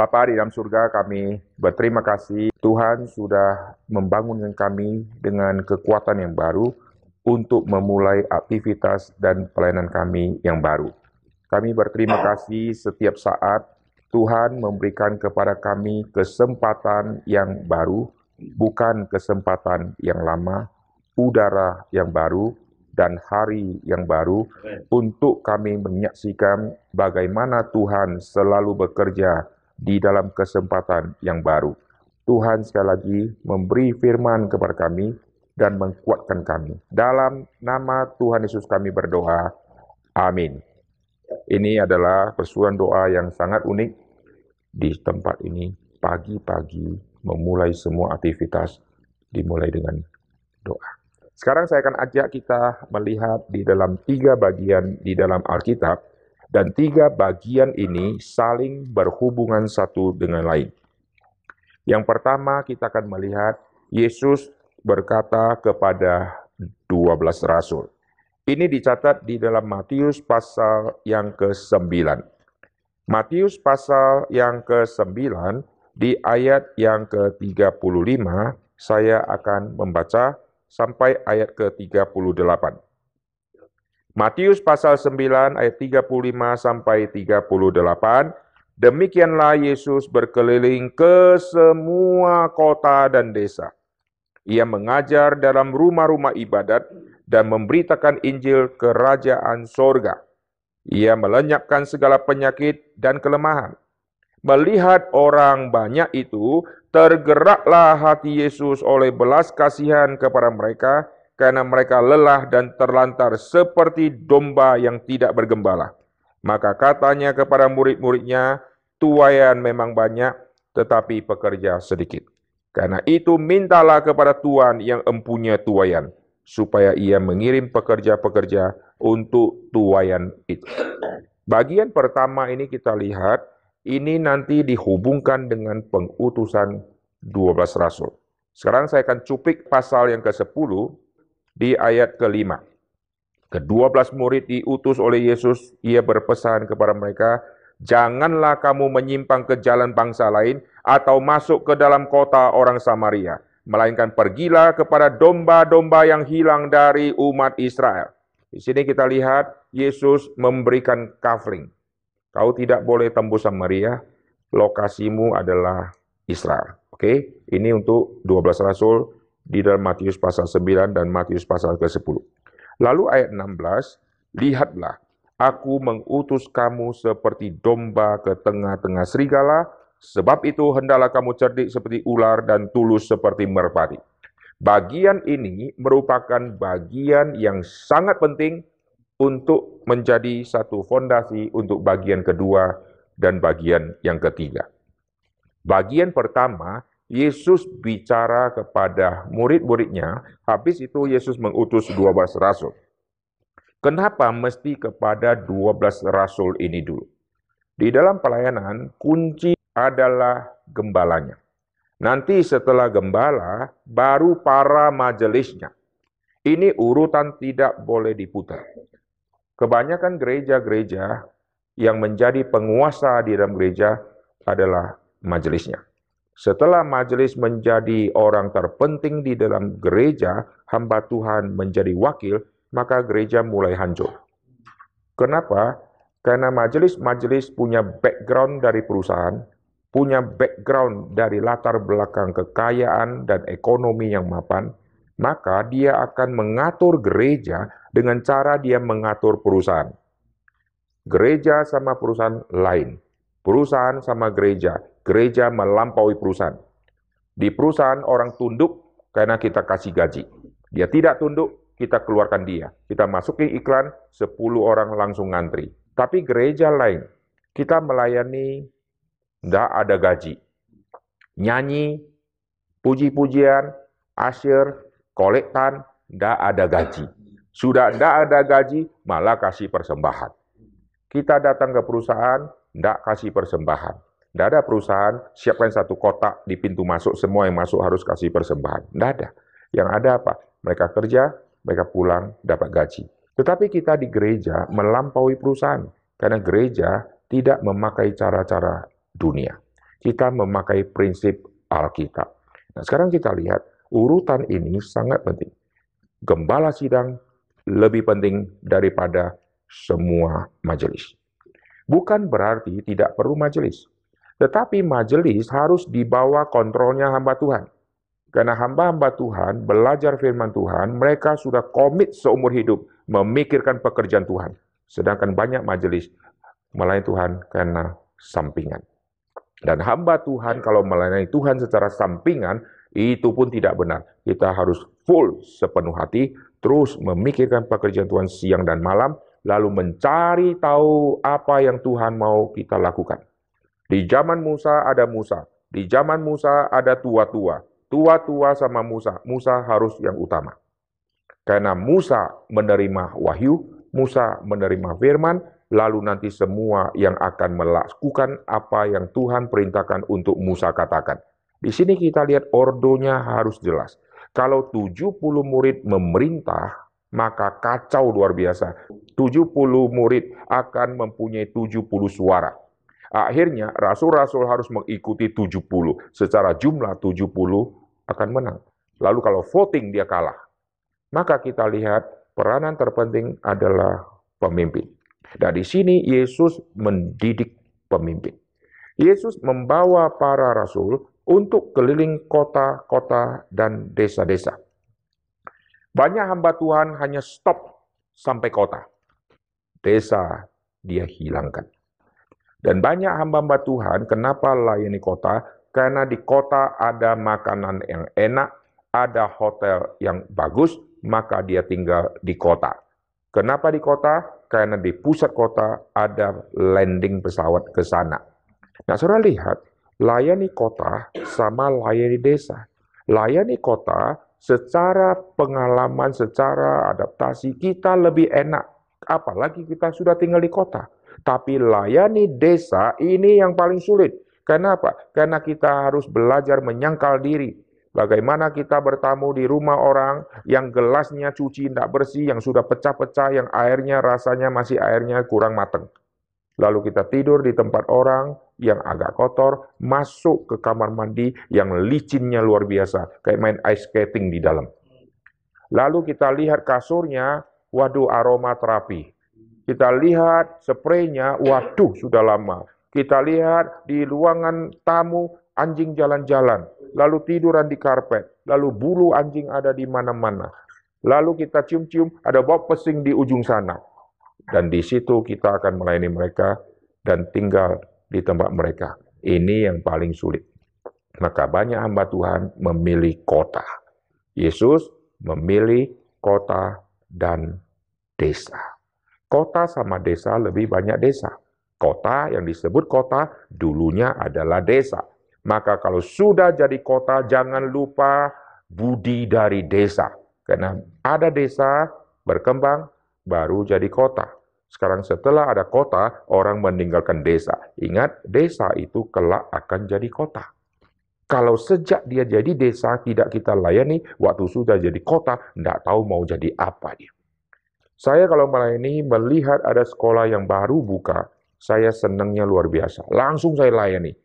Bapa di dalam surga kami berterima kasih Tuhan sudah membangunkan kami dengan kekuatan yang baru untuk memulai aktivitas dan pelayanan kami yang baru. Kami berterima kasih setiap saat Tuhan memberikan kepada kami kesempatan yang baru, bukan kesempatan yang lama, udara yang baru, dan hari yang baru untuk kami menyaksikan bagaimana Tuhan selalu bekerja di dalam kesempatan yang baru. Tuhan sekali lagi memberi firman kepada kami dan menguatkan kami. Dalam nama Tuhan Yesus kami berdoa. Amin. Ini adalah persuruhan doa yang sangat unik di tempat ini. Pagi-pagi memulai semua aktivitas dimulai dengan doa. Sekarang saya akan ajak kita melihat di dalam tiga bagian di dalam Alkitab, dan tiga bagian ini saling berhubungan satu dengan lain. Yang pertama kita akan melihat Yesus berkata kepada 12 rasul. Ini dicatat di dalam Matius pasal yang ke-9. Matius pasal yang ke-9 di ayat yang ke-35 saya akan membaca sampai ayat ke-38. Matius pasal 9 ayat 35 sampai 38. Demikianlah Yesus berkeliling ke semua kota dan desa. Ia mengajar dalam rumah-rumah ibadat dan memberitakan Injil kerajaan sorga. Ia melenyapkan segala penyakit dan kelemahan. Melihat orang banyak itu, Tergeraklah hati Yesus oleh belas kasihan kepada mereka, karena mereka lelah dan terlantar seperti domba yang tidak bergembala. Maka katanya kepada murid-muridnya, tuayan memang banyak, tetapi pekerja sedikit. Karena itu mintalah kepada Tuhan yang empunya tuayan, supaya ia mengirim pekerja-pekerja untuk tuayan itu. Bagian pertama ini kita lihat ini nanti dihubungkan dengan pengutusan 12 rasul. Sekarang saya akan cupik pasal yang ke-10 di ayat ke-5. Kedua belas murid diutus oleh Yesus, ia berpesan kepada mereka, Janganlah kamu menyimpang ke jalan bangsa lain atau masuk ke dalam kota orang Samaria, melainkan pergilah kepada domba-domba yang hilang dari umat Israel. Di sini kita lihat Yesus memberikan kafling. Kau tidak boleh tembus Samaria, lokasimu adalah Israel. Oke, ini untuk 12 rasul di dalam Matius pasal 9 dan Matius pasal ke-10. Lalu ayat 16, lihatlah, aku mengutus kamu seperti domba ke tengah-tengah serigala, sebab itu hendaklah kamu cerdik seperti ular dan tulus seperti merpati. Bagian ini merupakan bagian yang sangat penting untuk menjadi satu fondasi untuk bagian kedua dan bagian yang ketiga. Bagian pertama, Yesus bicara kepada murid-muridnya, habis itu Yesus mengutus 12 rasul. Kenapa mesti kepada 12 rasul ini dulu? Di dalam pelayanan, kunci adalah gembalanya. Nanti setelah gembala, baru para majelisnya. Ini urutan tidak boleh diputar. Kebanyakan gereja-gereja yang menjadi penguasa di dalam gereja adalah majelisnya. Setelah majelis menjadi orang terpenting di dalam gereja, hamba Tuhan menjadi wakil, maka gereja mulai hancur. Kenapa? Karena majelis-majelis punya background dari perusahaan, punya background dari latar belakang kekayaan dan ekonomi yang mapan, maka dia akan mengatur gereja dengan cara dia mengatur perusahaan. Gereja sama perusahaan lain. Perusahaan sama gereja. Gereja melampaui perusahaan. Di perusahaan orang tunduk karena kita kasih gaji. Dia tidak tunduk, kita keluarkan dia. Kita masukin iklan, 10 orang langsung ngantri. Tapi gereja lain, kita melayani, tidak ada gaji. Nyanyi, puji-pujian, asyir, kolektan, tidak ada gaji. Sudah tidak ada gaji, malah kasih persembahan. Kita datang ke perusahaan, tidak kasih persembahan. Tidak ada perusahaan, siapkan satu kotak di pintu masuk, semua yang masuk harus kasih persembahan. Tidak ada. Yang ada apa? Mereka kerja, mereka pulang, dapat gaji. Tetapi kita di gereja melampaui perusahaan. Karena gereja tidak memakai cara-cara dunia. kita memakai prinsip Alkitab. Nah, sekarang kita lihat urutan ini sangat penting. Gembala sidang lebih penting daripada semua majelis. Bukan berarti tidak perlu majelis. Tetapi majelis harus dibawa kontrolnya hamba Tuhan. Karena hamba-hamba Tuhan belajar firman Tuhan, mereka sudah komit seumur hidup memikirkan pekerjaan Tuhan. Sedangkan banyak majelis melayani Tuhan karena sampingan. Dan hamba Tuhan kalau melayani Tuhan secara sampingan, itu pun tidak benar. Kita harus full sepenuh hati, terus memikirkan pekerjaan Tuhan siang dan malam, lalu mencari tahu apa yang Tuhan mau kita lakukan. Di zaman Musa ada Musa, di zaman Musa ada tua-tua, tua-tua sama Musa, Musa harus yang utama. Karena Musa menerima wahyu, Musa menerima firman, lalu nanti semua yang akan melakukan apa yang Tuhan perintahkan untuk Musa katakan. Di sini kita lihat ordonya harus jelas. Kalau 70 murid memerintah, maka kacau luar biasa. 70 murid akan mempunyai 70 suara. Akhirnya rasul-rasul harus mengikuti 70. Secara jumlah 70 akan menang. Lalu kalau voting dia kalah. Maka kita lihat peranan terpenting adalah pemimpin. Dan di sini Yesus mendidik pemimpin. Yesus membawa para rasul untuk keliling kota-kota dan desa-desa. Banyak hamba Tuhan hanya stop sampai kota. Desa dia hilangkan. Dan banyak hamba-hamba Tuhan kenapa layani kota? Karena di kota ada makanan yang enak, ada hotel yang bagus, maka dia tinggal di kota. Kenapa di kota? Karena di pusat kota ada landing pesawat ke sana. Nah, saudara lihat, layani kota sama layani desa. Layani kota secara pengalaman, secara adaptasi kita lebih enak. Apalagi kita sudah tinggal di kota. Tapi layani desa ini yang paling sulit. Kenapa? Karena kita harus belajar menyangkal diri. Bagaimana kita bertamu di rumah orang yang gelasnya cuci tidak bersih, yang sudah pecah-pecah, yang airnya rasanya masih airnya kurang mateng. Lalu kita tidur di tempat orang yang agak kotor, masuk ke kamar mandi yang licinnya luar biasa, kayak main ice skating di dalam. Lalu kita lihat kasurnya, waduh aroma terapi. Kita lihat spraynya, waduh sudah lama. Kita lihat di ruangan tamu, anjing jalan-jalan. Lalu tiduran di karpet. Lalu bulu anjing ada di mana-mana. Lalu kita cium-cium, ada bau pesing di ujung sana. Dan di situ kita akan melayani mereka dan tinggal di tempat mereka. Ini yang paling sulit. Maka banyak hamba Tuhan memilih kota. Yesus memilih kota dan desa. Kota sama desa lebih banyak desa. Kota yang disebut kota dulunya adalah desa. Maka kalau sudah jadi kota, jangan lupa budi dari desa. Karena ada desa berkembang, baru jadi kota. Sekarang setelah ada kota, orang meninggalkan desa. Ingat, desa itu kelak akan jadi kota. Kalau sejak dia jadi desa tidak kita layani, waktu sudah jadi kota, tidak tahu mau jadi apa dia. Saya kalau melayani melihat ada sekolah yang baru buka, saya senangnya luar biasa. Langsung saya layani.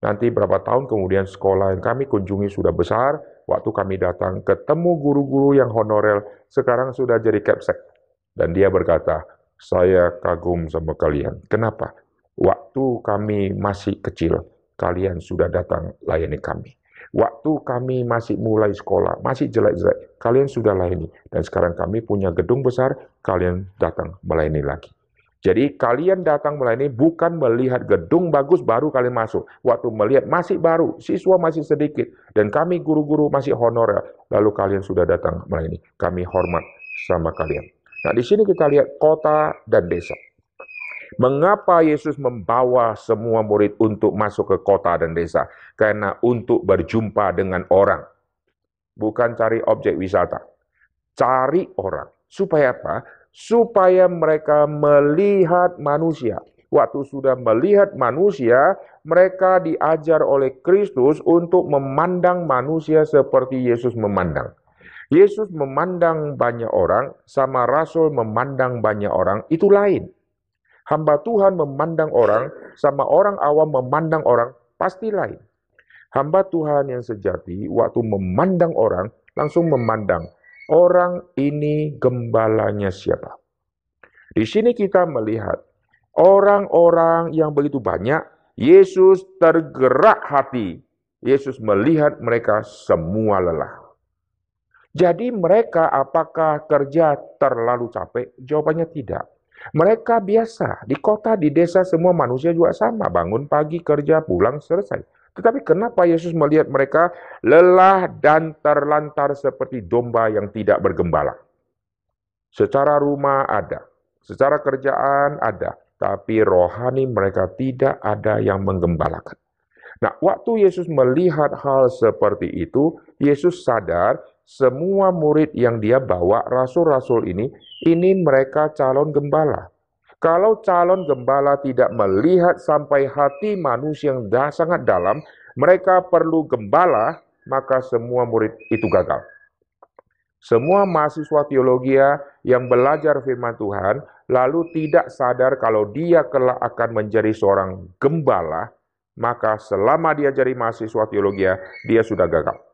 Nanti berapa tahun kemudian sekolah yang kami kunjungi sudah besar, waktu kami datang ketemu guru-guru yang honorer, sekarang sudah jadi capsek. Dan dia berkata, saya kagum sama kalian. Kenapa? Waktu kami masih kecil, kalian sudah datang layani kami. Waktu kami masih mulai sekolah, masih jelek-jelek, kalian sudah layani. Dan sekarang kami punya gedung besar, kalian datang melayani lagi. Jadi kalian datang melayani bukan melihat gedung bagus baru kalian masuk. Waktu melihat masih baru, siswa masih sedikit, dan kami guru-guru masih honorer, lalu kalian sudah datang melayani. Kami hormat sama kalian. Nah, di sini kita lihat kota dan desa. Mengapa Yesus membawa semua murid untuk masuk ke kota dan desa? Karena untuk berjumpa dengan orang. Bukan cari objek wisata. Cari orang. Supaya apa? Supaya mereka melihat manusia. Waktu sudah melihat manusia, mereka diajar oleh Kristus untuk memandang manusia seperti Yesus memandang. Yesus memandang banyak orang, sama Rasul memandang banyak orang, itu lain. Hamba Tuhan memandang orang, sama orang awam memandang orang, pasti lain. Hamba Tuhan yang sejati waktu memandang orang langsung memandang orang ini gembalanya siapa. Di sini kita melihat orang-orang yang begitu banyak, Yesus tergerak hati. Yesus melihat mereka semua lelah. Jadi mereka apakah kerja terlalu capek? Jawabannya tidak. Mereka biasa, di kota, di desa, semua manusia juga sama. Bangun pagi, kerja, pulang, selesai. Tetapi kenapa Yesus melihat mereka lelah dan terlantar seperti domba yang tidak bergembala? Secara rumah ada, secara kerjaan ada, tapi rohani mereka tidak ada yang menggembalakan. Nah, waktu Yesus melihat hal seperti itu, Yesus sadar semua murid yang dia bawa, rasul-rasul ini, ini mereka calon gembala. Kalau calon gembala tidak melihat sampai hati manusia yang dah sangat dalam, mereka perlu gembala, maka semua murid itu gagal. Semua mahasiswa teologi yang belajar firman Tuhan lalu tidak sadar kalau dia kelak akan menjadi seorang gembala, maka selama dia jadi mahasiswa teologi, dia sudah gagal.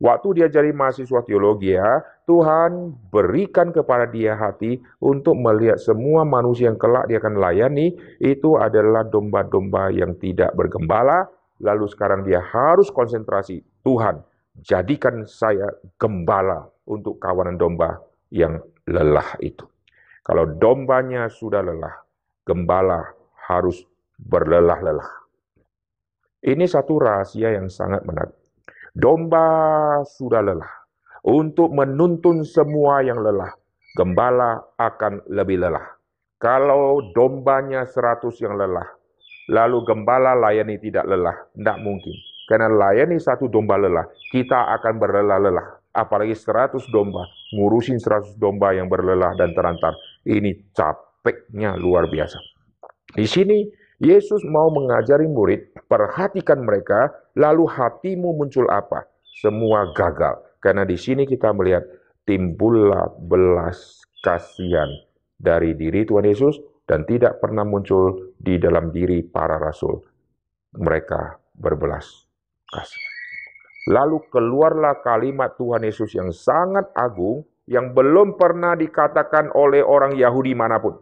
Waktu dia jadi mahasiswa teologi ya, Tuhan berikan kepada dia hati untuk melihat semua manusia yang kelak dia akan layani, itu adalah domba-domba yang tidak bergembala, lalu sekarang dia harus konsentrasi, Tuhan, jadikan saya gembala untuk kawanan domba yang lelah itu. Kalau dombanya sudah lelah, gembala harus berlelah-lelah. Ini satu rahasia yang sangat menarik. Domba sudah lelah. Untuk menuntun semua yang lelah, gembala akan lebih lelah. Kalau dombanya seratus yang lelah, lalu gembala layani tidak lelah, tidak mungkin. Karena layani satu domba lelah, kita akan berlelah-lelah. Apalagi seratus domba, ngurusin seratus domba yang berlelah dan terantar. Ini capeknya luar biasa. Di sini Yesus mau mengajari murid, perhatikan mereka, lalu hatimu muncul apa? Semua gagal. Karena di sini kita melihat timbullah belas kasihan dari diri Tuhan Yesus dan tidak pernah muncul di dalam diri para rasul. Mereka berbelas kasihan. Lalu keluarlah kalimat Tuhan Yesus yang sangat agung yang belum pernah dikatakan oleh orang Yahudi mana pun.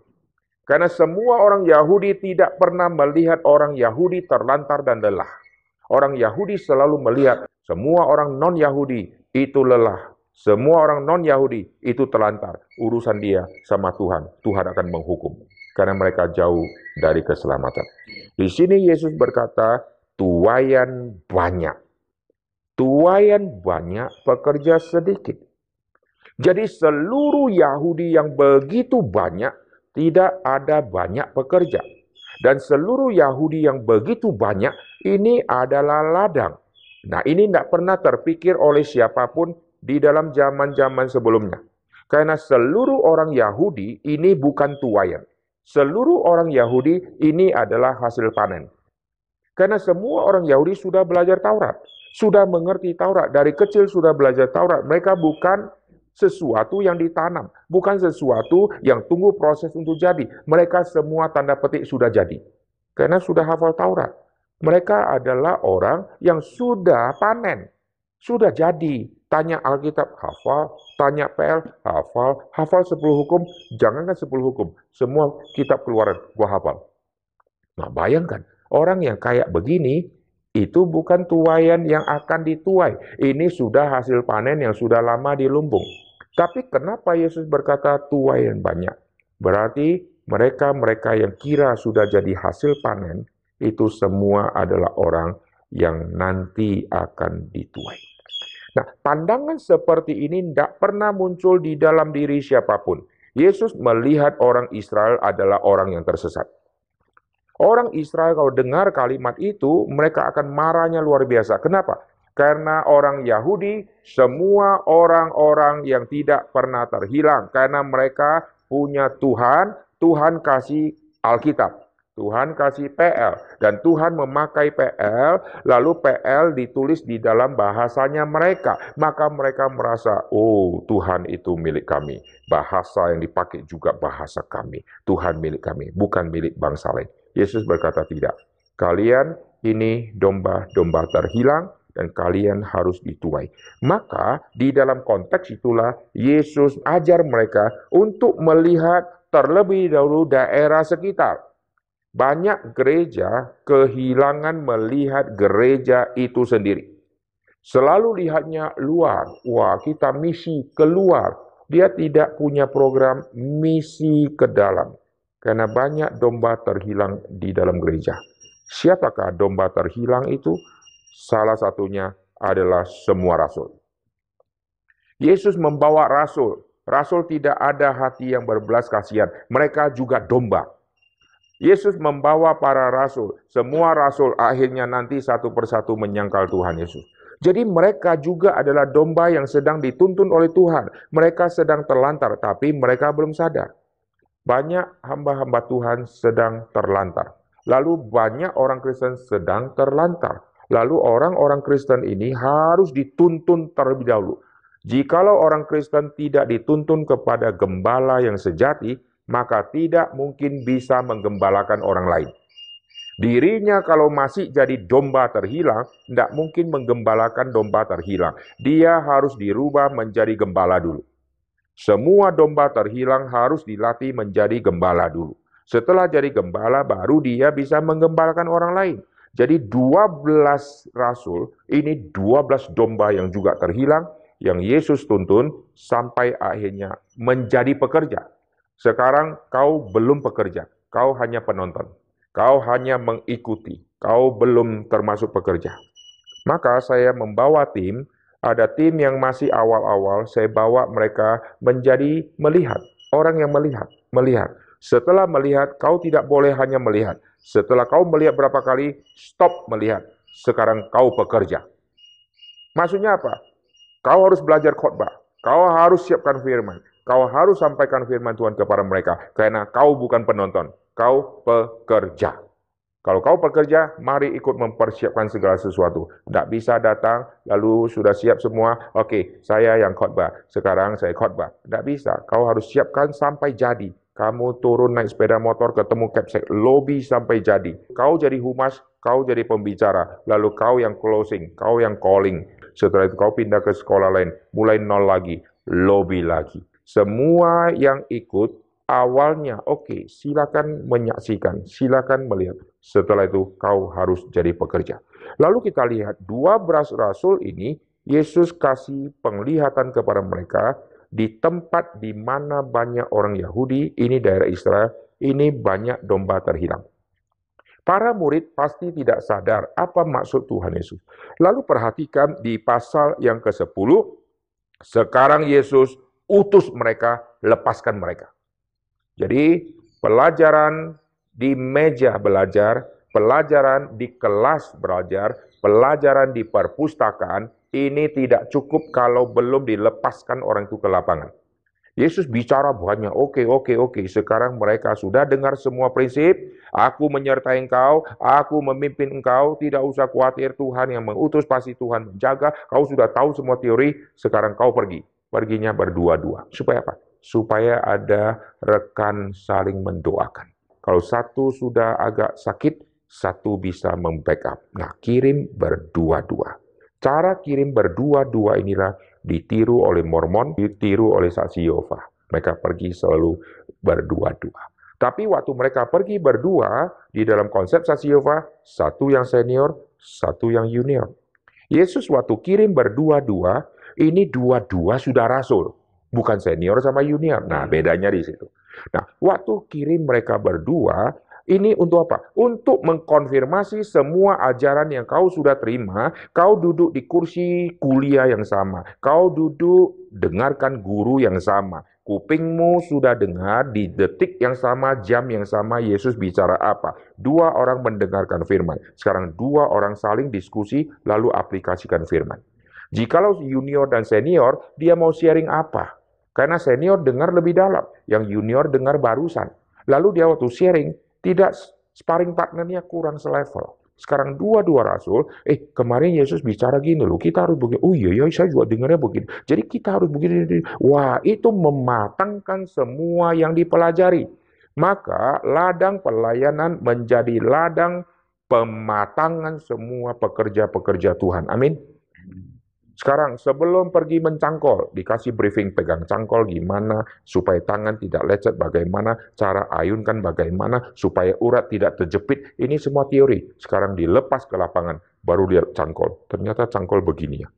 Karena semua orang Yahudi tidak pernah melihat orang Yahudi terlantar dan lelah. Orang Yahudi selalu melihat semua orang non-Yahudi itu lelah. Semua orang non-Yahudi itu terlantar. Urusan dia sama Tuhan. Tuhan akan menghukum. Karena mereka jauh dari keselamatan. Di sini Yesus berkata, tuayan banyak. Tuayan banyak, pekerja sedikit. Jadi seluruh Yahudi yang begitu banyak, tidak ada banyak pekerja. Dan seluruh Yahudi yang begitu banyak, ini adalah ladang. Nah ini tidak pernah terpikir oleh siapa pun di dalam zaman-zaman sebelumnya. Karena seluruh orang Yahudi ini bukan tuayan. Seluruh orang Yahudi ini adalah hasil panen. Karena semua orang Yahudi sudah belajar Taurat. Sudah mengerti Taurat. Dari kecil sudah belajar Taurat. Mereka bukan sesuatu yang ditanam, bukan sesuatu yang tunggu proses untuk jadi. Mereka semua tanda petik sudah jadi. Karena sudah hafal Taurat. Mereka adalah orang yang sudah panen, sudah jadi. Tanya Alkitab, hafal. Tanya PL, hafal. Hafal 10 hukum, jangankan 10 hukum. Semua kitab keluaran, gua hafal. Nah bayangkan, orang yang kayak begini, itu bukan tuayan yang akan dituai. Ini sudah hasil panen yang sudah lama di lumbung. Tapi kenapa Yesus berkata tuai yang banyak? Berarti mereka-mereka yang kira sudah jadi hasil panen, itu semua adalah orang yang nanti akan dituai. Nah, pandangan seperti ini tidak pernah muncul di dalam diri siapa pun. Yesus melihat orang Israel adalah orang yang tersesat. Orang Israel kalau dengar kalimat itu, mereka akan marahnya luar biasa. Kenapa? Karena orang Yahudi, semua orang-orang yang tidak pernah terhilang. Karena mereka punya Tuhan, Tuhan kasih Alkitab. Tuhan kasih PL dan Tuhan memakai PL, lalu PL ditulis di dalam bahasanya mereka. Maka mereka merasa, oh Tuhan itu milik kami. Bahasa yang dipakai juga bahasa kami. Tuhan milik kami, bukan milik bangsa lain. Yesus berkata tidak. Kalian ini domba-domba terhilang dan kalian harus dituai. Maka di dalam konteks itulah Yesus ajar mereka untuk melihat terlebih dahulu daerah sekitar. Banyak gereja kehilangan melihat gereja itu sendiri. Selalu lihatnya luar. Wah, kita misi keluar. Dia tidak punya program misi ke dalam. Karena banyak domba terhilang di dalam gereja. Siapakah domba terhilang itu? Salah satunya adalah semua rasul. Yesus membawa rasul. Rasul tidak ada hati yang berbelas kasihan. Mereka juga domba. Yesus membawa para rasul. Semua rasul akhirnya nanti satu persatu menyangkal Tuhan Yesus. Jadi mereka juga adalah domba yang sedang dituntun oleh Tuhan. Mereka sedang terlantar, tapi mereka belum sadar. Banyak hamba-hamba Tuhan sedang terlantar. Lalu banyak orang Kristen sedang terlantar. Lalu orang-orang Kristen ini harus dituntun terlebih dahulu. Jikalau orang Kristen tidak dituntun kepada gembala yang sejati, maka tidak mungkin bisa menggembalakan orang lain. Dirinya kalau masih jadi domba terhilang, tidak mungkin menggembalakan domba terhilang. Dia harus dirubah menjadi gembala dulu. Semua domba terhilang harus dilatih menjadi gembala dulu. Setelah jadi gembala, baru dia bisa menggembalakan orang lain. Jadi 12 rasul, ini 12 domba yang juga terhilang, yang Yesus tuntun sampai akhirnya menjadi pekerja. Sekarang kau belum pekerja, kau hanya penonton. Kau hanya mengikuti, kau belum termasuk pekerja. Maka saya membawa tim, ada tim yang masih awal-awal, saya bawa mereka menjadi melihat. Orang yang melihat, melihat. Setelah melihat, kau tidak boleh hanya melihat. Setelah kau melihat berapa kali, stop melihat. Sekarang kau bekerja. Maksudnya apa? Kau harus belajar khotbah. Kau harus siapkan firman. Kau harus sampaikan firman Tuhan kepada mereka. Karena kau bukan penonton. Kau pekerja. Kalau kau pekerja, mari ikut mempersiapkan segala sesuatu. Tidak bisa datang, lalu sudah siap semua. Oke, saya yang khotbah. Sekarang saya khotbah. Tidak bisa. Kau harus siapkan sampai jadi. Kamu turun naik sepeda motor ketemu capsek lobby sampai jadi. Kau jadi humas, kau jadi pembicara, lalu kau yang closing, kau yang calling. Setelah itu kau pindah ke sekolah lain, mulai nol lagi, lobby lagi. Semua yang ikut awalnya oke, okay, silakan menyaksikan, silakan melihat. Setelah itu kau harus jadi pekerja. Lalu kita lihat dua beras rasul ini Yesus kasih penglihatan kepada mereka di tempat di mana banyak orang Yahudi, ini daerah Israel, ini banyak domba terhilang. Para murid pasti tidak sadar apa maksud Tuhan Yesus. Lalu perhatikan di pasal yang ke-10, sekarang Yesus utus mereka, lepaskan mereka. Jadi pelajaran di meja belajar, pelajaran di kelas belajar, pelajaran di perpustakaan ini tidak cukup kalau belum dilepaskan orang itu ke lapangan. Yesus bicara banyak, oke, okay, oke, okay, oke. Okay. Sekarang mereka sudah dengar semua prinsip. Aku menyertai engkau, aku memimpin engkau. Tidak usah khawatir Tuhan yang mengutus, pasti Tuhan menjaga. Kau sudah tahu semua teori, sekarang kau pergi. Perginya berdua-dua. Supaya apa? Supaya ada rekan saling mendoakan. Kalau satu sudah agak sakit, satu bisa membackup. Nah, kirim berdua-dua. Cara kirim berdua-dua inilah ditiru oleh Mormon, ditiru oleh saksi Yehova. Mereka pergi selalu berdua-dua. Tapi waktu mereka pergi berdua, di dalam konsep saksi Yehova, satu yang senior, satu yang junior. Yesus waktu kirim berdua-dua, ini dua-dua sudah rasul. Bukan senior sama junior. Nah, bedanya di situ. Nah, waktu kirim mereka berdua, ini untuk apa? Untuk mengkonfirmasi semua ajaran yang kau sudah terima, kau duduk di kursi kuliah yang sama, kau duduk dengarkan guru yang sama. Kupingmu sudah dengar di detik yang sama, jam yang sama, Yesus bicara apa. Dua orang mendengarkan firman. Sekarang dua orang saling diskusi, lalu aplikasikan firman. Jikalau junior dan senior, dia mau sharing apa? Karena senior dengar lebih dalam, yang junior dengar barusan. Lalu dia waktu sharing, tidak sparring partnernya kurang selevel. Sekarang dua-dua rasul, eh kemarin Yesus bicara gini loh, kita harus begini. Oh iya, iya saya juga dengarnya begini. Jadi kita harus begini. Wah, itu mematangkan semua yang dipelajari. Maka ladang pelayanan menjadi ladang pematangan semua pekerja-pekerja Tuhan. Amin. Sekarang sebelum pergi mencangkol, dikasih briefing pegang cangkol gimana supaya tangan tidak lecet, bagaimana cara ayunkan, bagaimana supaya urat tidak terjepit. Ini semua teori. Sekarang dilepas ke lapangan, baru lihat cangkol. Ternyata cangkol begini ya.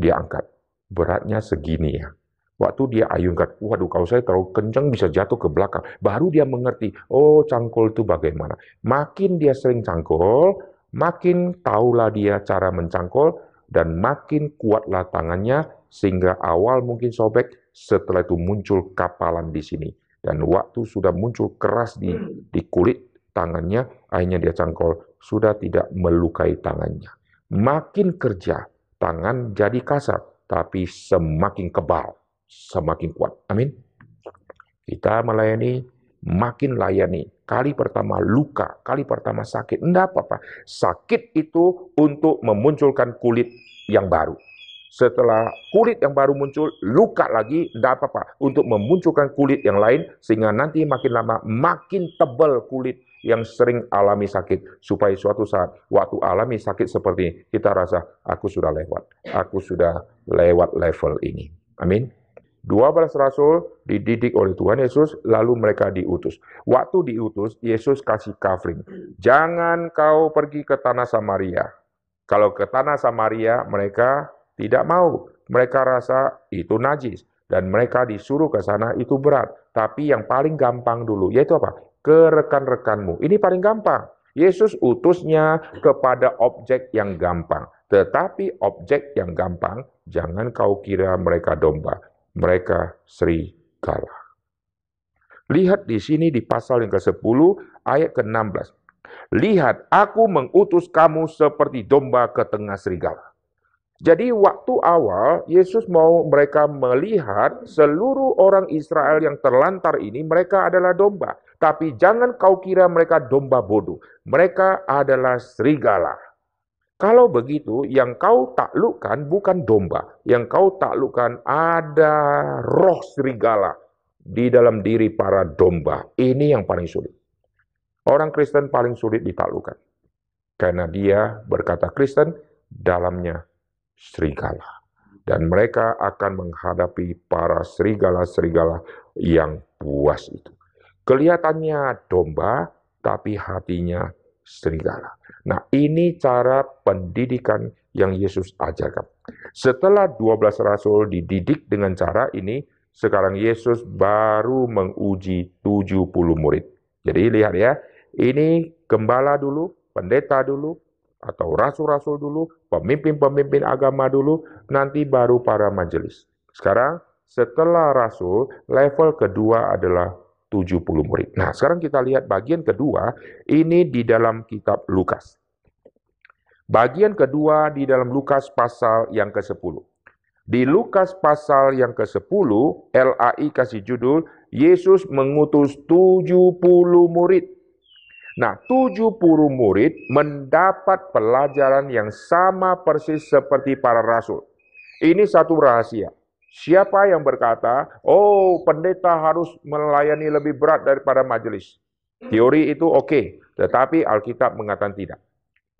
Dia angkat. Beratnya segini ya. Waktu dia ayunkan, waduh kalau saya terlalu kencang bisa jatuh ke belakang. Baru dia mengerti, oh cangkol itu bagaimana. Makin dia sering cangkol, makin tahulah dia cara mencangkol, dan makin kuatlah tangannya, sehingga awal mungkin sobek, setelah itu muncul kapalan di sini. Dan waktu sudah muncul keras di, di kulit tangannya, akhirnya dia cangkol, sudah tidak melukai tangannya. Makin kerja, tangan jadi kasar, tapi semakin kebal semakin kuat. Amin. Kita melayani, makin layani. Kali pertama luka, kali pertama sakit. Tidak apa-apa. Sakit itu untuk memunculkan kulit yang baru. Setelah kulit yang baru muncul, luka lagi, tidak apa-apa. Untuk memunculkan kulit yang lain, sehingga nanti makin lama makin tebal kulit yang sering alami sakit. Supaya suatu saat, waktu alami sakit seperti ini, kita rasa, aku sudah lewat. Aku sudah lewat level ini. Amin. 12 rasul dididik oleh Tuhan Yesus, lalu mereka diutus. Waktu diutus, Yesus kasih covering. Jangan kau pergi ke tanah Samaria. Kalau ke tanah Samaria, mereka tidak mau. Mereka rasa itu najis. Dan mereka disuruh ke sana, itu berat. Tapi yang paling gampang dulu, yaitu apa? Ke rekan-rekanmu. Ini paling gampang. Yesus utusnya kepada objek yang gampang. Tetapi objek yang gampang, jangan kau kira mereka domba mereka serigala. Lihat di sini di pasal yang ke-10 ayat ke-16. Lihat, aku mengutus kamu seperti domba ke tengah serigala. Jadi waktu awal Yesus mau mereka melihat seluruh orang Israel yang terlantar ini mereka adalah domba. Tapi jangan kau kira mereka domba bodoh. Mereka adalah serigala. Kalau begitu, yang kau taklukkan bukan domba, yang kau taklukkan ada roh serigala di dalam diri para domba. Ini yang paling sulit. Orang Kristen paling sulit ditaklukkan. Karena dia berkata Kristen, dalamnya serigala. Dan mereka akan menghadapi para serigala-serigala yang puas itu. Kelihatannya domba, tapi hatinya serigala. Nah, ini cara pendidikan yang Yesus ajarkan. Setelah 12 rasul dididik dengan cara ini, sekarang Yesus baru menguji 70 murid. Jadi lihat ya, ini gembala dulu, pendeta dulu, atau rasul-rasul dulu, pemimpin-pemimpin agama dulu, nanti baru para majelis. Sekarang setelah rasul, level kedua adalah 70 murid. Nah, sekarang kita lihat bagian kedua, ini di dalam kitab Lukas. Bagian kedua di dalam Lukas pasal yang ke-10. Di Lukas pasal yang ke-10, LAI kasih judul, Yesus mengutus 70 murid. Nah, 70 murid mendapat pelajaran yang sama persis seperti para rasul. Ini satu rahasia. Siapa yang berkata, oh pendeta harus melayani lebih berat daripada majelis? Teori itu oke, okay, tetapi Alkitab mengatakan tidak.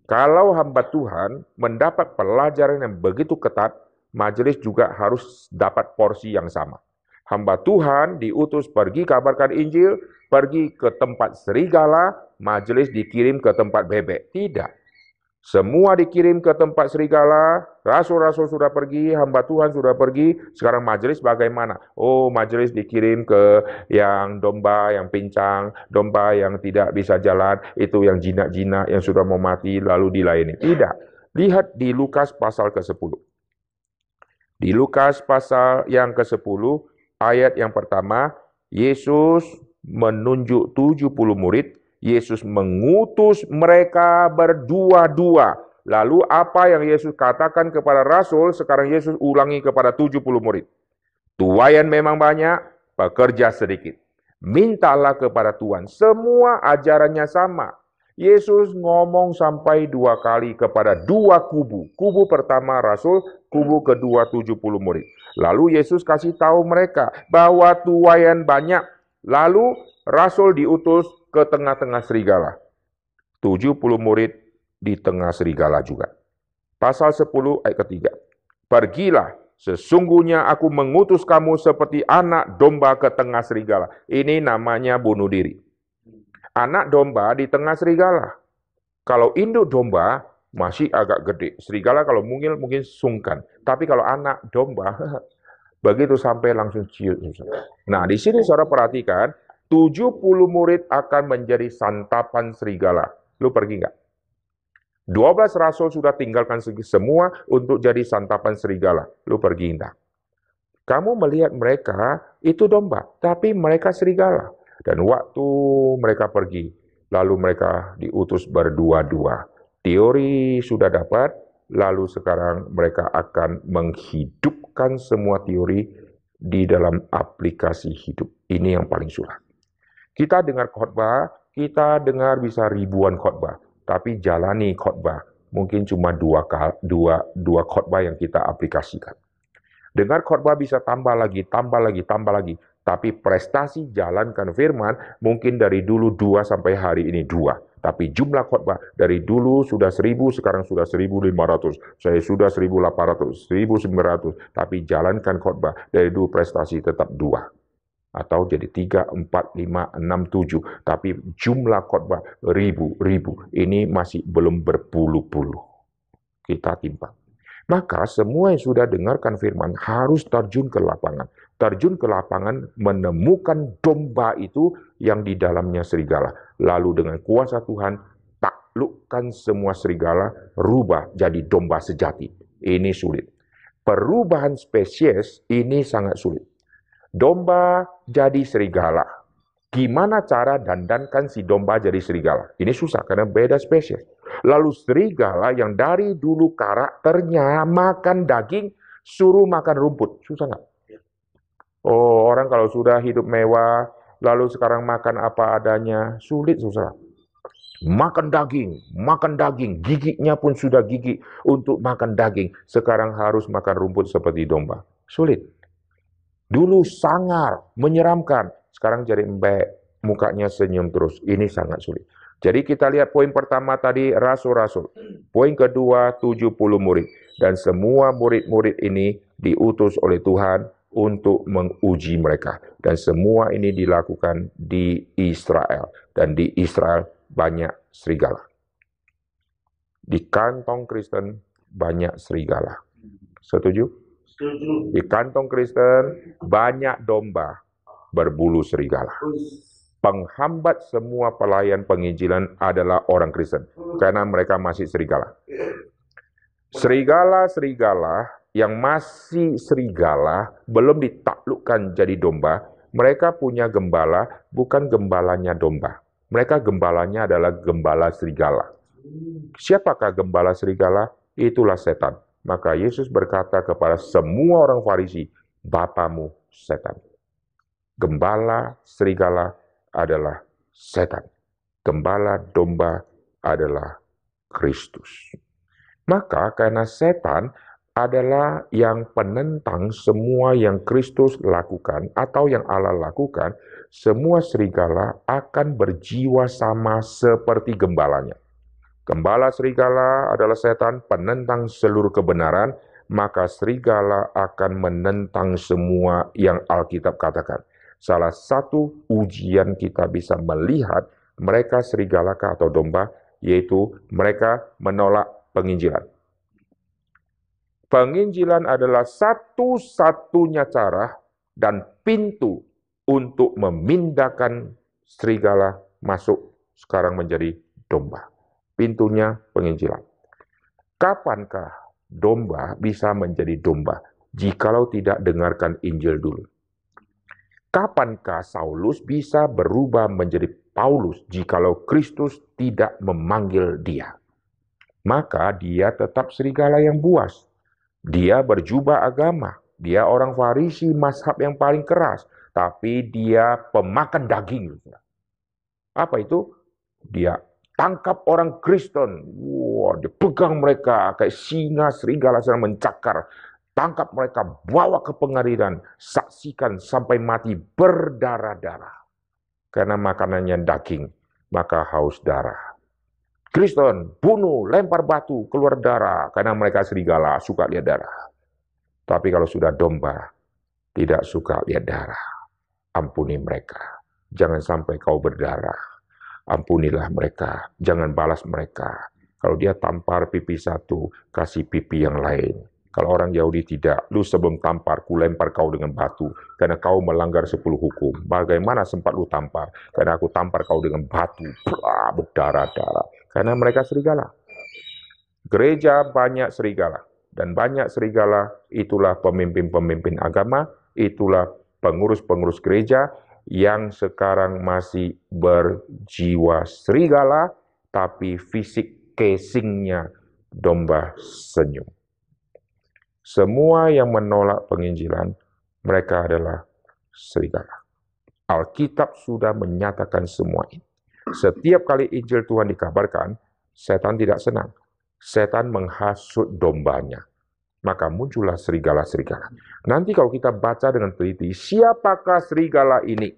Kalau hamba Tuhan mendapat pelajaran yang begitu ketat, majelis juga harus dapat porsi yang sama. Hamba Tuhan diutus pergi kabarkan Injil, pergi ke tempat serigala, majelis dikirim ke tempat bebek. Tidak. Semua dikirim ke tempat serigala, rasul-rasul sudah pergi, hamba Tuhan sudah pergi, sekarang majelis bagaimana? Oh, majelis dikirim ke yang domba yang pincang, domba yang tidak bisa jalan, itu yang jinak-jinak yang sudah mau mati lalu dilayani. Tidak. Lihat di Lukas pasal ke-10. Di Lukas pasal yang ke-10, ayat yang pertama, Yesus menunjuk 70 murid Yesus mengutus mereka berdua-dua. Lalu apa yang Yesus katakan kepada Rasul, sekarang Yesus ulangi kepada 70 murid. Tuayan memang banyak, pekerja sedikit. Mintalah kepada Tuhan. Semua ajarannya sama. Yesus ngomong sampai dua kali kepada dua kubu. Kubu pertama Rasul, kubu kedua 70 murid. Lalu Yesus kasih tahu mereka bahwa tuayan banyak. Lalu Rasul diutus ke tengah-tengah serigala. 70 murid di tengah serigala juga. Pasal 10 ayat ketiga. Pergilah, sesungguhnya aku mengutus kamu seperti anak domba ke tengah serigala. Ini namanya bunuh diri. Anak domba di tengah serigala. Kalau induk domba masih agak gede. Serigala kalau mungil mungkin sungkan. Tapi kalau anak domba, begitu sampai langsung ciut. Nah, di sini saudara perhatikan, 70 murid akan menjadi santapan serigala. Lu pergi nggak? 12 rasul sudah tinggalkan semua untuk jadi santapan serigala. Lu pergi enggak? Kamu melihat mereka itu domba, tapi mereka serigala. Dan waktu mereka pergi, lalu mereka diutus berdua-dua. Teori sudah dapat, lalu sekarang mereka akan menghidupkan semua teori di dalam aplikasi hidup. Ini yang paling sulit. Kita dengar khotbah, kita dengar bisa ribuan khotbah, tapi jalani khotbah mungkin cuma dua, dua, dua khotbah yang kita aplikasikan. Dengar khotbah bisa tambah lagi, tambah lagi, tambah lagi. Tapi prestasi jalankan firman mungkin dari dulu dua sampai hari ini dua. Tapi jumlah khotbah dari dulu sudah seribu, sekarang sudah seribu lima ratus. Saya sudah seribu delapan ratus, seribu sembilan ratus. Tapi jalankan khotbah dari dulu prestasi tetap dua atau jadi tiga, empat, lima, enam, tujuh. Tapi jumlah khotbah ribu, ribu. Ini masih belum berpuluh-puluh. Kita timbang. Maka semua yang sudah dengarkan firman harus terjun ke lapangan. Terjun ke lapangan menemukan domba itu yang di dalamnya serigala. Lalu dengan kuasa Tuhan taklukkan semua serigala, rubah jadi domba sejati. Ini sulit. Perubahan spesies ini sangat sulit domba jadi serigala. Gimana cara dandankan si domba jadi serigala? Ini susah karena beda spesies. Lalu serigala yang dari dulu karakternya makan daging, suruh makan rumput. Susah nggak? Oh, orang kalau sudah hidup mewah, lalu sekarang makan apa adanya, sulit susah. Makan daging, makan daging, giginya pun sudah gigi untuk makan daging. Sekarang harus makan rumput seperti domba. Sulit. Dulu sangar, menyeramkan. Sekarang jadi embek, mukanya senyum terus. Ini sangat sulit. Jadi kita lihat poin pertama tadi, rasul-rasul. Poin kedua, 70 murid. Dan semua murid-murid ini diutus oleh Tuhan untuk menguji mereka. Dan semua ini dilakukan di Israel. Dan di Israel banyak serigala. Di kantong Kristen banyak serigala. Setuju? Di kantong Kristen banyak domba berbulu serigala. Penghambat semua pelayan penginjilan adalah orang Kristen karena mereka masih serigala. Serigala-serigala yang masih serigala belum ditaklukkan jadi domba, mereka punya gembala bukan gembalanya domba. Mereka gembalanya adalah gembala serigala. Siapakah gembala serigala? Itulah setan. Maka Yesus berkata kepada semua orang Farisi, Bapamu setan. Gembala serigala adalah setan. Gembala domba adalah Kristus. Maka karena setan adalah yang penentang semua yang Kristus lakukan atau yang Allah lakukan, semua serigala akan berjiwa sama seperti gembalanya. Gembala serigala adalah setan penentang seluruh kebenaran, maka serigala akan menentang semua yang Alkitab katakan. Salah satu ujian kita bisa melihat mereka serigala atau domba, yaitu mereka menolak penginjilan. Penginjilan adalah satu-satunya cara dan pintu untuk memindahkan serigala masuk sekarang menjadi domba pintunya penginjilan. Kapankah domba bisa menjadi domba jikalau tidak dengarkan Injil dulu? Kapankah Saulus bisa berubah menjadi Paulus jikalau Kristus tidak memanggil dia? Maka dia tetap serigala yang buas. Dia berjubah agama. Dia orang Farisi, mazhab yang paling keras. Tapi dia pemakan daging. Apa itu? Dia tangkap orang Kristen. Wah, dipegang mereka kayak singa serigala sedang mencakar. Tangkap mereka, bawa ke pengadilan, saksikan sampai mati berdarah-darah. Karena makanannya daging, maka haus darah. Kristen, bunuh, lempar batu, keluar darah, karena mereka serigala, suka lihat darah. Tapi kalau sudah domba, tidak suka lihat darah. Ampuni mereka. Jangan sampai kau berdarah. Ampunilah mereka. Jangan balas mereka. Kalau dia tampar pipi satu, kasih pipi yang lain. Kalau orang Yahudi tidak, lu sebelum tampar, ku lempar kau dengan batu, karena kau melanggar sepuluh hukum. Bagaimana sempat lu tampar? Karena aku tampar kau dengan batu, berdarah-darah. Karena mereka serigala. Gereja banyak serigala. Dan banyak serigala, itulah pemimpin-pemimpin agama, itulah pengurus-pengurus gereja yang sekarang masih berjiwa serigala, tapi fisik casingnya domba senyum. Semua yang menolak penginjilan, mereka adalah serigala. Alkitab sudah menyatakan semua ini. Setiap kali Injil Tuhan dikabarkan, setan tidak senang. Setan menghasut dombanya. Maka muncullah serigala-serigala. Nanti kalau kita baca dengan teliti, siapakah serigala ini?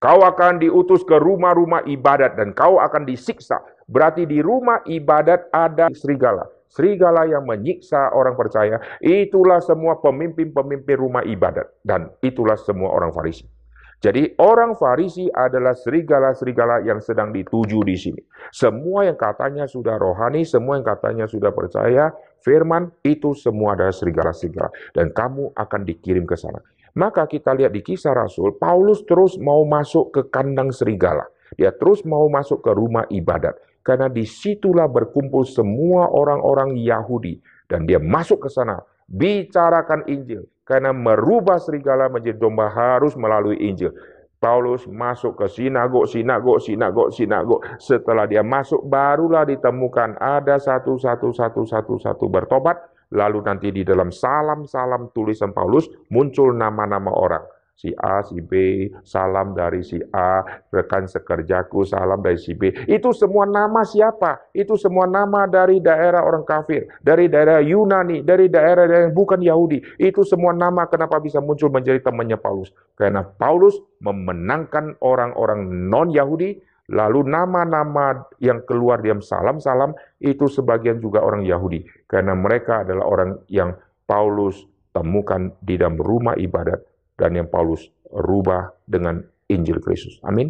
Kau akan diutus ke rumah-rumah ibadat dan kau akan disiksa. Berarti di rumah ibadat ada serigala serigala yang menyiksa orang percaya, itulah semua pemimpin-pemimpin rumah ibadat. Dan itulah semua orang Farisi. Jadi orang Farisi adalah serigala-serigala yang sedang dituju di sini. Semua yang katanya sudah rohani, semua yang katanya sudah percaya, firman, itu semua adalah serigala-serigala. Dan kamu akan dikirim ke sana. Maka kita lihat di kisah Rasul, Paulus terus mau masuk ke kandang serigala. Dia terus mau masuk ke rumah ibadat. Karena di situlah berkumpul semua orang-orang Yahudi. Dan dia masuk ke sana, bicarakan Injil. Karena merubah serigala menjadi domba harus melalui Injil. Paulus masuk ke sinagog, sinagog, sinagog, sinagog. Setelah dia masuk, barulah ditemukan ada satu, satu, satu, satu, satu bertobat. Lalu nanti di dalam salam-salam tulisan Paulus muncul nama-nama orang si A, si B, salam dari si A, rekan sekerjaku, salam dari si B. Itu semua nama siapa? Itu semua nama dari daerah orang kafir, dari daerah Yunani, dari daerah yang bukan Yahudi. Itu semua nama kenapa bisa muncul menjadi temannya Paulus? Karena Paulus memenangkan orang-orang non-Yahudi, lalu nama-nama yang keluar diam salam-salam, itu sebagian juga orang Yahudi. Karena mereka adalah orang yang Paulus temukan di dalam rumah ibadat dan yang Paulus rubah dengan Injil Kristus. Amin.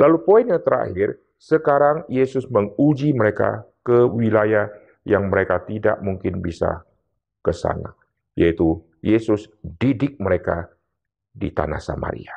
Lalu poin yang terakhir, sekarang Yesus menguji mereka ke wilayah yang mereka tidak mungkin bisa ke sana, yaitu Yesus didik mereka di tanah Samaria.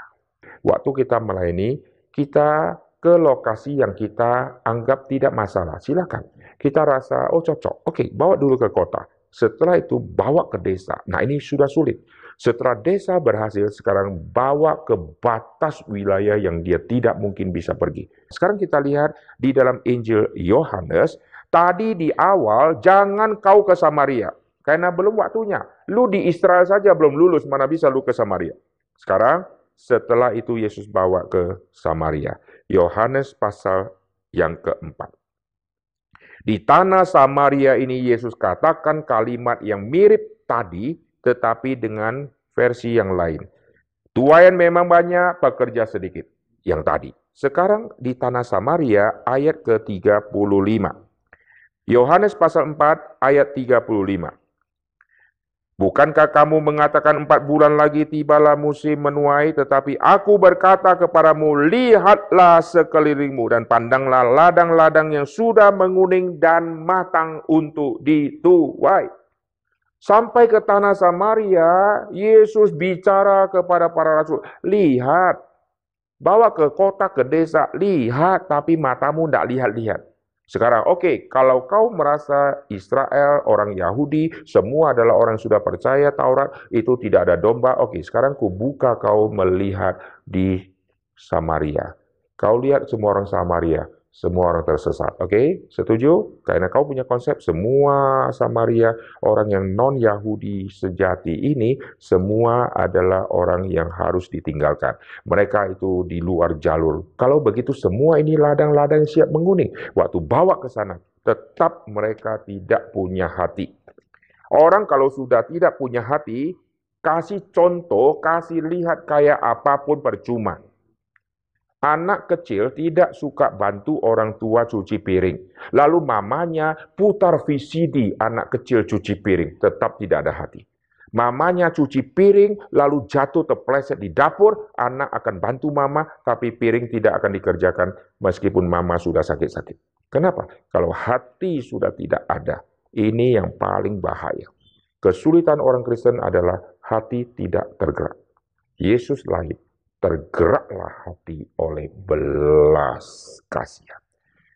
Waktu kita melayani, kita ke lokasi yang kita anggap tidak masalah. Silakan. Kita rasa, oh cocok. Oke, bawa dulu ke kota. Setelah itu bawa ke desa. Nah ini sudah sulit. Setelah desa berhasil, sekarang bawa ke batas wilayah yang dia tidak mungkin bisa pergi. Sekarang kita lihat di dalam Injil Yohanes, tadi di awal jangan kau ke Samaria, karena belum waktunya. Lu di Israel saja belum lulus, mana bisa lu ke Samaria. Sekarang setelah itu Yesus bawa ke Samaria. Yohanes pasal yang keempat. Di tanah Samaria ini Yesus katakan kalimat yang mirip tadi, tetapi dengan versi yang lain. Tuayan memang banyak, pekerja sedikit. Yang tadi. Sekarang di tanah Samaria ayat ke-35. Yohanes pasal 4 ayat 35. Bukankah kamu mengatakan empat bulan lagi tibalah musim menuai, tetapi aku berkata kepadamu, lihatlah sekelilingmu dan pandanglah ladang-ladang yang sudah menguning dan matang untuk dituai. Sampai ke tanah Samaria, Yesus bicara kepada para rasul, lihat, bawa ke kota, ke desa, lihat, tapi matamu tidak lihat-lihat. Sekarang, oke, okay, kalau kau merasa Israel, orang Yahudi, semua adalah orang yang sudah percaya Taurat, itu tidak ada domba, oke, okay, sekarang ku buka kau melihat di Samaria. Kau lihat semua orang Samaria, semua orang tersesat. Oke, okay? setuju? Karena kau punya konsep semua Samaria, orang yang non-Yahudi sejati ini, semua adalah orang yang harus ditinggalkan. Mereka itu di luar jalur. Kalau begitu semua ini ladang-ladang siap menguning. Waktu bawa ke sana, tetap mereka tidak punya hati. Orang kalau sudah tidak punya hati, kasih contoh, kasih lihat kayak apa pun percuma. Anak kecil tidak suka bantu orang tua cuci piring. Lalu mamanya putar VCD anak kecil cuci piring. Tetap tidak ada hati. Mamanya cuci piring, lalu jatuh terpleset di dapur. Anak akan bantu mama, tapi piring tidak akan dikerjakan meskipun mama sudah sakit-sakit. Kenapa? Kalau hati sudah tidak ada, ini yang paling bahaya. Kesulitan orang Kristen adalah hati tidak tergerak. Yesus lahir tergeraklah hati oleh belas kasihan.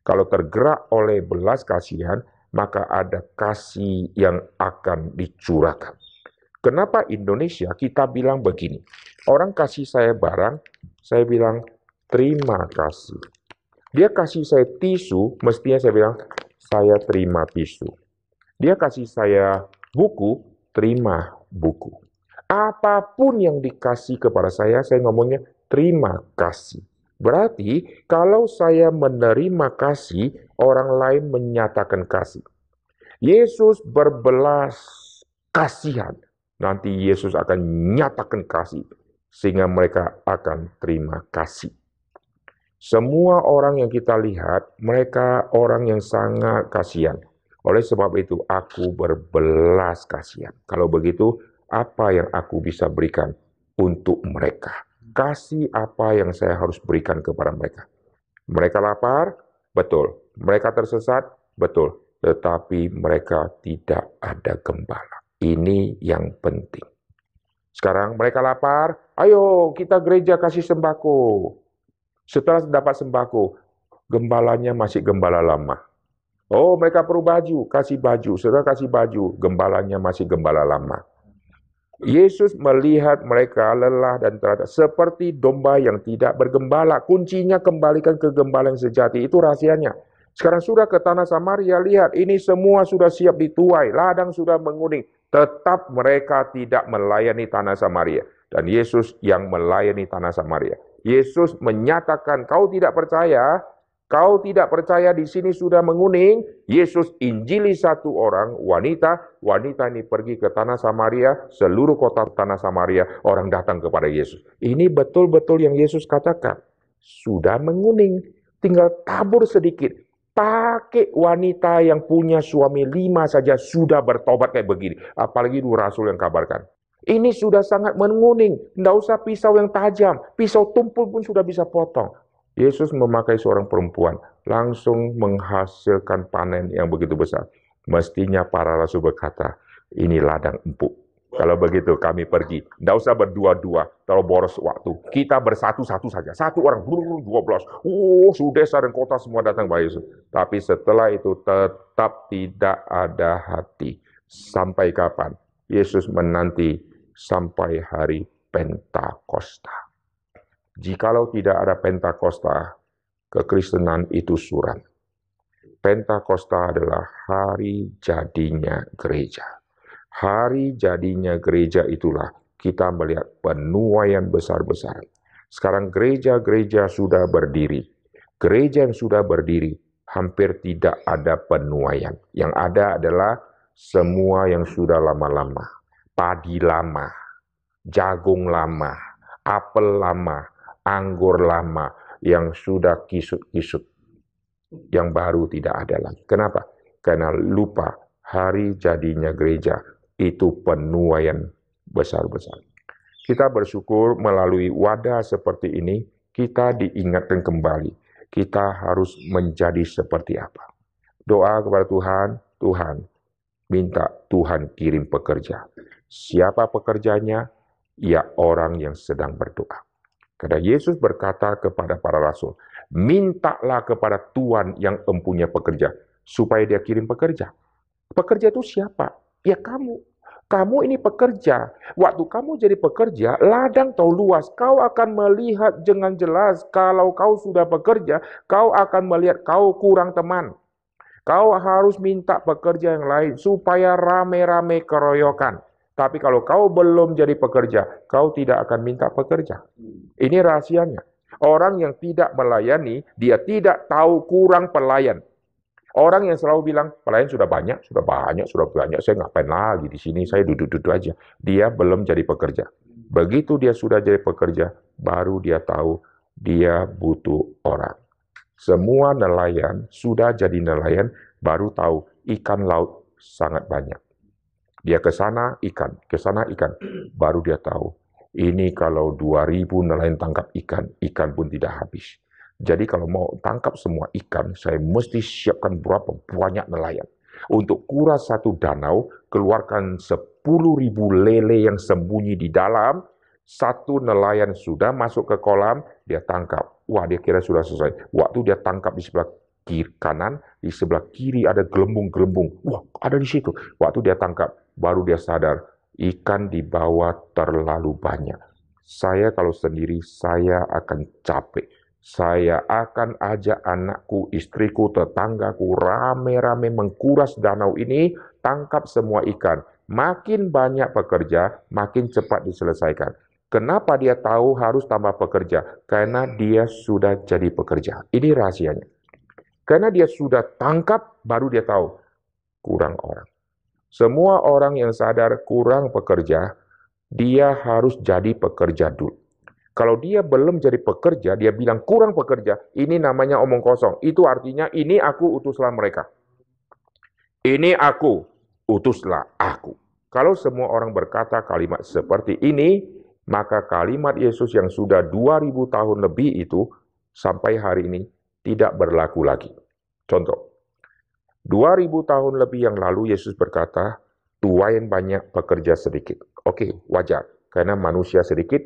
Kalau tergerak oleh belas kasihan, maka ada kasih yang akan dicurahkan. Kenapa Indonesia kita bilang begini? Orang kasih saya barang, saya bilang terima kasih. Dia kasih saya tisu, mestinya saya bilang saya terima tisu. Dia kasih saya buku, terima buku. Apa pun yang dikasih kepada saya, saya ngomongnya terima kasih. Berarti kalau saya menerima kasih, orang lain menyatakan kasih. Yesus berbelas kasihan. Nanti Yesus akan nyatakan kasih sehingga mereka akan terima kasih. Semua orang yang kita lihat, mereka orang yang sangat kasihan. Oleh sebab itu, aku berbelas kasihan. Kalau begitu, apa yang aku bisa berikan untuk mereka. Kasih apa yang saya harus berikan kepada mereka. Mereka lapar, betul. Mereka tersesat, betul. Tetapi mereka tidak ada gembala. Ini yang penting. Sekarang mereka lapar, ayo kita gereja kasih sembako. Setelah dapat sembako, gembalanya masih gembala lama. Oh, mereka perlu baju, kasih baju. Setelah kasih baju, gembalanya masih gembala lama. Yesus melihat mereka lelah dan terada seperti domba yang tidak bergembala. Kuncinya kembalikan ke gembala yang sejati. Itu rahasianya. Sekarang sudah ke tanah Samaria, lihat ini semua sudah siap dituai, ladang sudah menguning. Tetap mereka tidak melayani tanah Samaria. Dan Yesus yang melayani tanah Samaria. Yesus menyatakan, kau tidak percaya, Kau tidak percaya di sini sudah menguning, Yesus injili satu orang wanita, wanita ini pergi ke tanah Samaria, seluruh kota tanah Samaria, orang datang kepada Yesus. Ini betul-betul yang Yesus katakan. Sudah menguning, tinggal tabur sedikit. Pakai wanita yang punya suami lima saja sudah bertobat kayak begini. Apalagi dua rasul yang kabarkan. Ini sudah sangat menguning. Tidak usah pisau yang tajam. Pisau tumpul pun sudah bisa potong. Yesus memakai seorang perempuan, langsung menghasilkan panen yang begitu besar. Mestinya para rasul berkata, ini ladang empuk. Kalau begitu kami pergi. Tidak usah berdua-dua, terlalu boros waktu. Kita bersatu-satu saja. Satu orang, dua belas. Oh, sudah dan kota semua datang kepada Yesus. Tapi setelah itu tetap tidak ada hati. Sampai kapan? Yesus menanti sampai hari Pentakosta. Jikalau tidak ada Pentakosta, kekristenan itu suram. Pentakosta adalah hari jadinya gereja. Hari jadinya gereja itulah kita melihat penuaian besar-besar. Sekarang gereja-gereja sudah berdiri. Gereja yang sudah berdiri hampir tidak ada penuaian. Yang ada adalah semua yang sudah lama-lama. Padi lama, jagung lama, apel lama, anggur lama yang sudah kisut-kisut, yang baru tidak ada lagi. Kenapa? Karena lupa hari jadinya gereja itu penuaian besar-besar. Kita bersyukur melalui wadah seperti ini, kita diingatkan kembali. Kita harus menjadi seperti apa. Doa kepada Tuhan, Tuhan, minta Tuhan kirim pekerja. Siapa pekerjanya? Ya orang yang sedang berdoa. Karena Yesus berkata kepada para rasul, mintalah kepada Tuhan yang mempunyai pekerja, supaya dia kirim pekerja. Pekerja itu siapa? Ya kamu. Kamu ini pekerja. Waktu kamu jadi pekerja, ladang tahu luas. Kau akan melihat dengan jelas kalau kau sudah bekerja, kau akan melihat kau kurang teman. Kau harus minta pekerja yang lain supaya rame-rame keroyokan. Tapi kalau kau belum jadi pekerja, kau tidak akan minta pekerja. Ini rahasianya. Orang yang tidak melayani, dia tidak tahu kurang pelayan. Orang yang selalu bilang, pelayan sudah banyak, sudah banyak, sudah banyak, saya ngapain lagi di sini, saya duduk-duduk aja. Dia belum jadi pekerja. Begitu dia sudah jadi pekerja, baru dia tahu dia butuh orang. Semua nelayan sudah jadi nelayan, baru tahu ikan laut sangat banyak. Dia ke sana ikan, ke sana ikan, baru dia tahu. Ini kalau 2000 nelayan tangkap ikan, ikan pun tidak habis. Jadi kalau mau tangkap semua ikan, saya mesti siapkan berapa banyak nelayan. Untuk kuras satu danau, keluarkan 10.000 lele yang sembunyi di dalam, satu nelayan sudah masuk ke kolam, dia tangkap. Wah, dia kira sudah selesai. Waktu dia tangkap di sebelah kiri kanan, di sebelah kiri ada gelembung-gelembung. Wah, ada di situ. Waktu dia tangkap, baru dia sadar, ikan di bawah terlalu banyak. Saya kalau sendiri, saya akan capek saya akan ajak anakku, istriku, tetanggaku rame-rame mengkuras danau ini, tangkap semua ikan. Makin banyak pekerja, makin cepat diselesaikan. Kenapa dia tahu harus tambah pekerja? Karena dia sudah jadi pekerja. Ini rahasianya. Karena dia sudah tangkap, baru dia tahu kurang orang. Semua orang yang sadar kurang pekerja, dia harus jadi pekerja dulu. Kalau dia belum jadi pekerja, dia bilang kurang pekerja, ini namanya omong kosong. Itu artinya ini aku utuslah mereka. Ini aku, utuslah aku. Kalau semua orang berkata kalimat seperti ini, maka kalimat Yesus yang sudah 2000 tahun lebih itu sampai hari ini tidak berlaku lagi. Contoh, 2000 tahun lebih yang lalu Yesus berkata, tuain banyak, pekerja sedikit. Oke, wajar. Karena manusia sedikit,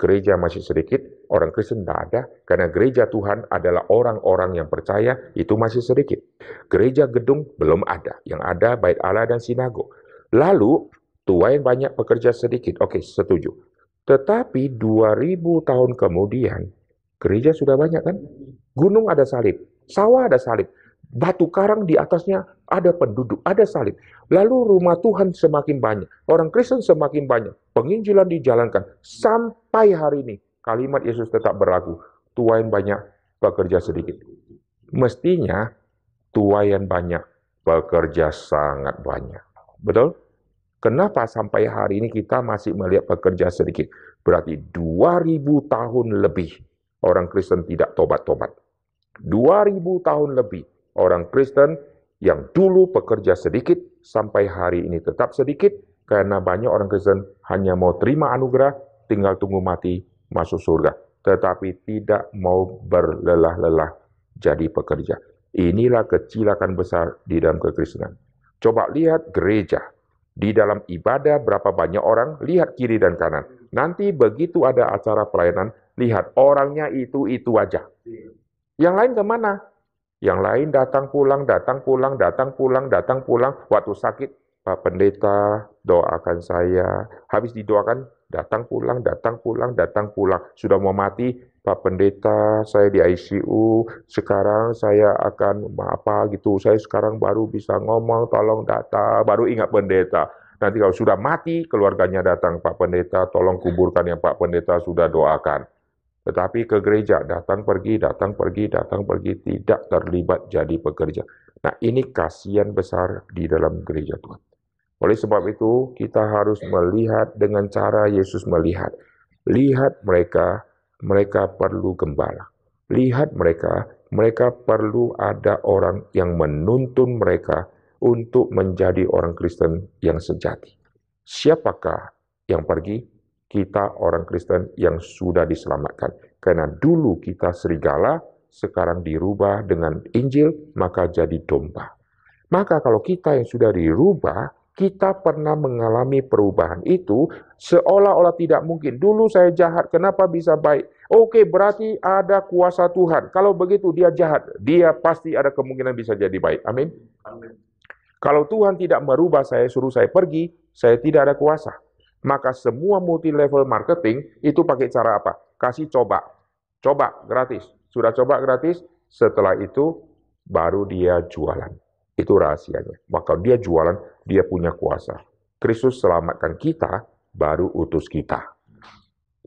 gereja masih sedikit, orang Kristen tidak ada, karena gereja Tuhan adalah orang-orang yang percaya, itu masih sedikit. Gereja gedung belum ada, yang ada bait Allah dan sinagog. Lalu, tua yang banyak pekerja sedikit, oke setuju. Tetapi 2000 tahun kemudian, gereja sudah banyak kan? Gunung ada salib, sawah ada salib, batu karang di atasnya ada penduduk, ada salib. Lalu rumah Tuhan semakin banyak, orang Kristen semakin banyak, penginjilan dijalankan. Sampai hari ini, kalimat Yesus tetap berlaku. Tuain banyak, bekerja sedikit. Mestinya, tuayan banyak, bekerja sangat banyak. Betul? Kenapa sampai hari ini kita masih melihat pekerja sedikit? Berarti 2000 tahun lebih orang Kristen tidak tobat-tobat. 2000 tahun lebih orang Kristen yang dulu pekerja sedikit sampai hari ini tetap sedikit karena banyak orang Kristen hanya mau terima anugerah, tinggal tunggu mati masuk surga, tetapi tidak mau berlelah-lelah jadi pekerja. Inilah kecilakan besar di dalam kekristenan. Coba lihat gereja. Di dalam ibadah berapa banyak orang, lihat kiri dan kanan. Nanti begitu ada acara pelayanan, lihat orangnya itu-itu aja. Yang lain ke mana? Yang lain datang pulang, datang pulang, datang pulang, datang pulang. Waktu sakit, Pak Pendeta doakan saya. Habis didoakan, datang pulang, datang pulang, datang pulang. Sudah mau mati, Pak Pendeta, saya di ICU. Sekarang saya akan apa gitu. Saya sekarang baru bisa ngomong, tolong data, baru ingat Pendeta. Nanti kalau sudah mati, keluarganya datang, Pak Pendeta, tolong kuburkan yang Pak Pendeta sudah doakan. Tetapi ke gereja datang pergi, datang pergi, datang pergi, tidak terlibat jadi pekerja. Nah ini kasihan besar di dalam gereja Tuhan. Oleh sebab itu kita harus melihat dengan cara Yesus melihat. Lihat mereka, mereka perlu gembala. Lihat mereka, mereka perlu ada orang yang menuntun mereka untuk menjadi orang Kristen yang sejati. Siapakah yang pergi? Kita orang Kristen yang sudah diselamatkan. Karena dulu kita serigala, sekarang dirubah dengan Injil, maka jadi domba. Maka kalau kita yang sudah dirubah, kita pernah mengalami perubahan itu seolah-olah tidak mungkin. Dulu saya jahat, kenapa bisa baik? Oke, berarti ada kuasa Tuhan. Kalau begitu dia jahat, dia pasti ada kemungkinan bisa jadi baik. Amin. Amin. Kalau Tuhan tidak merubah saya, suruh saya pergi, saya tidak ada kuasa. Maka semua multi level marketing itu pakai cara apa? Kasih coba. Coba gratis. Sudah coba gratis, setelah itu baru dia jualan. Itu rahasianya. Maka dia jualan, dia punya kuasa. Kristus selamatkan kita, baru utus kita.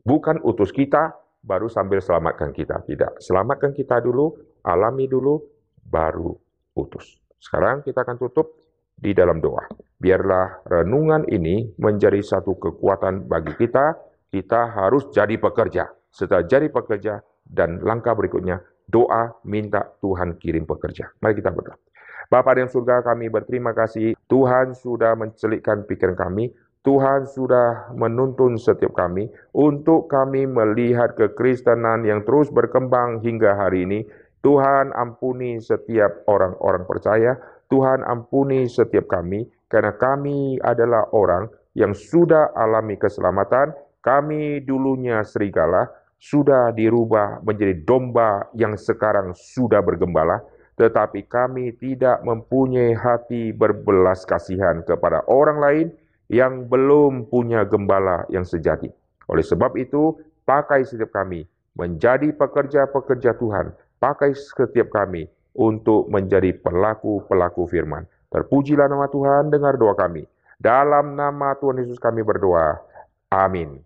Bukan utus kita, baru sambil selamatkan kita. Tidak. Selamatkan kita dulu, alami dulu, baru utus. Sekarang kita akan tutup di dalam doa. Biarlah renungan ini menjadi satu kekuatan bagi kita. Kita harus jadi pekerja. Setelah jadi pekerja, dan langkah berikutnya doa minta Tuhan kirim pekerja. Mari kita berdoa. Bapa yang surga kami berterima kasih Tuhan sudah mencelikkan pikiran kami Tuhan sudah menuntun setiap kami untuk kami melihat kekristenan yang terus berkembang hingga hari ini. Tuhan ampuni setiap orang-orang percaya, Tuhan ampuni setiap kami, karena kami adalah orang yang sudah alami keselamatan, kami dulunya serigala, sudah dirubah menjadi domba yang sekarang sudah bergembala, tetapi kami tidak mempunyai hati berbelas kasihan kepada orang lain yang belum punya gembala yang sejati. Oleh sebab itu, pakai setiap kami menjadi pekerja-pekerja Tuhan, pakai setiap kami untuk menjadi pelaku-pelaku firman. Terpujilah nama Tuhan, dengar doa kami. Dalam nama Tuhan Yesus kami berdoa. Amin.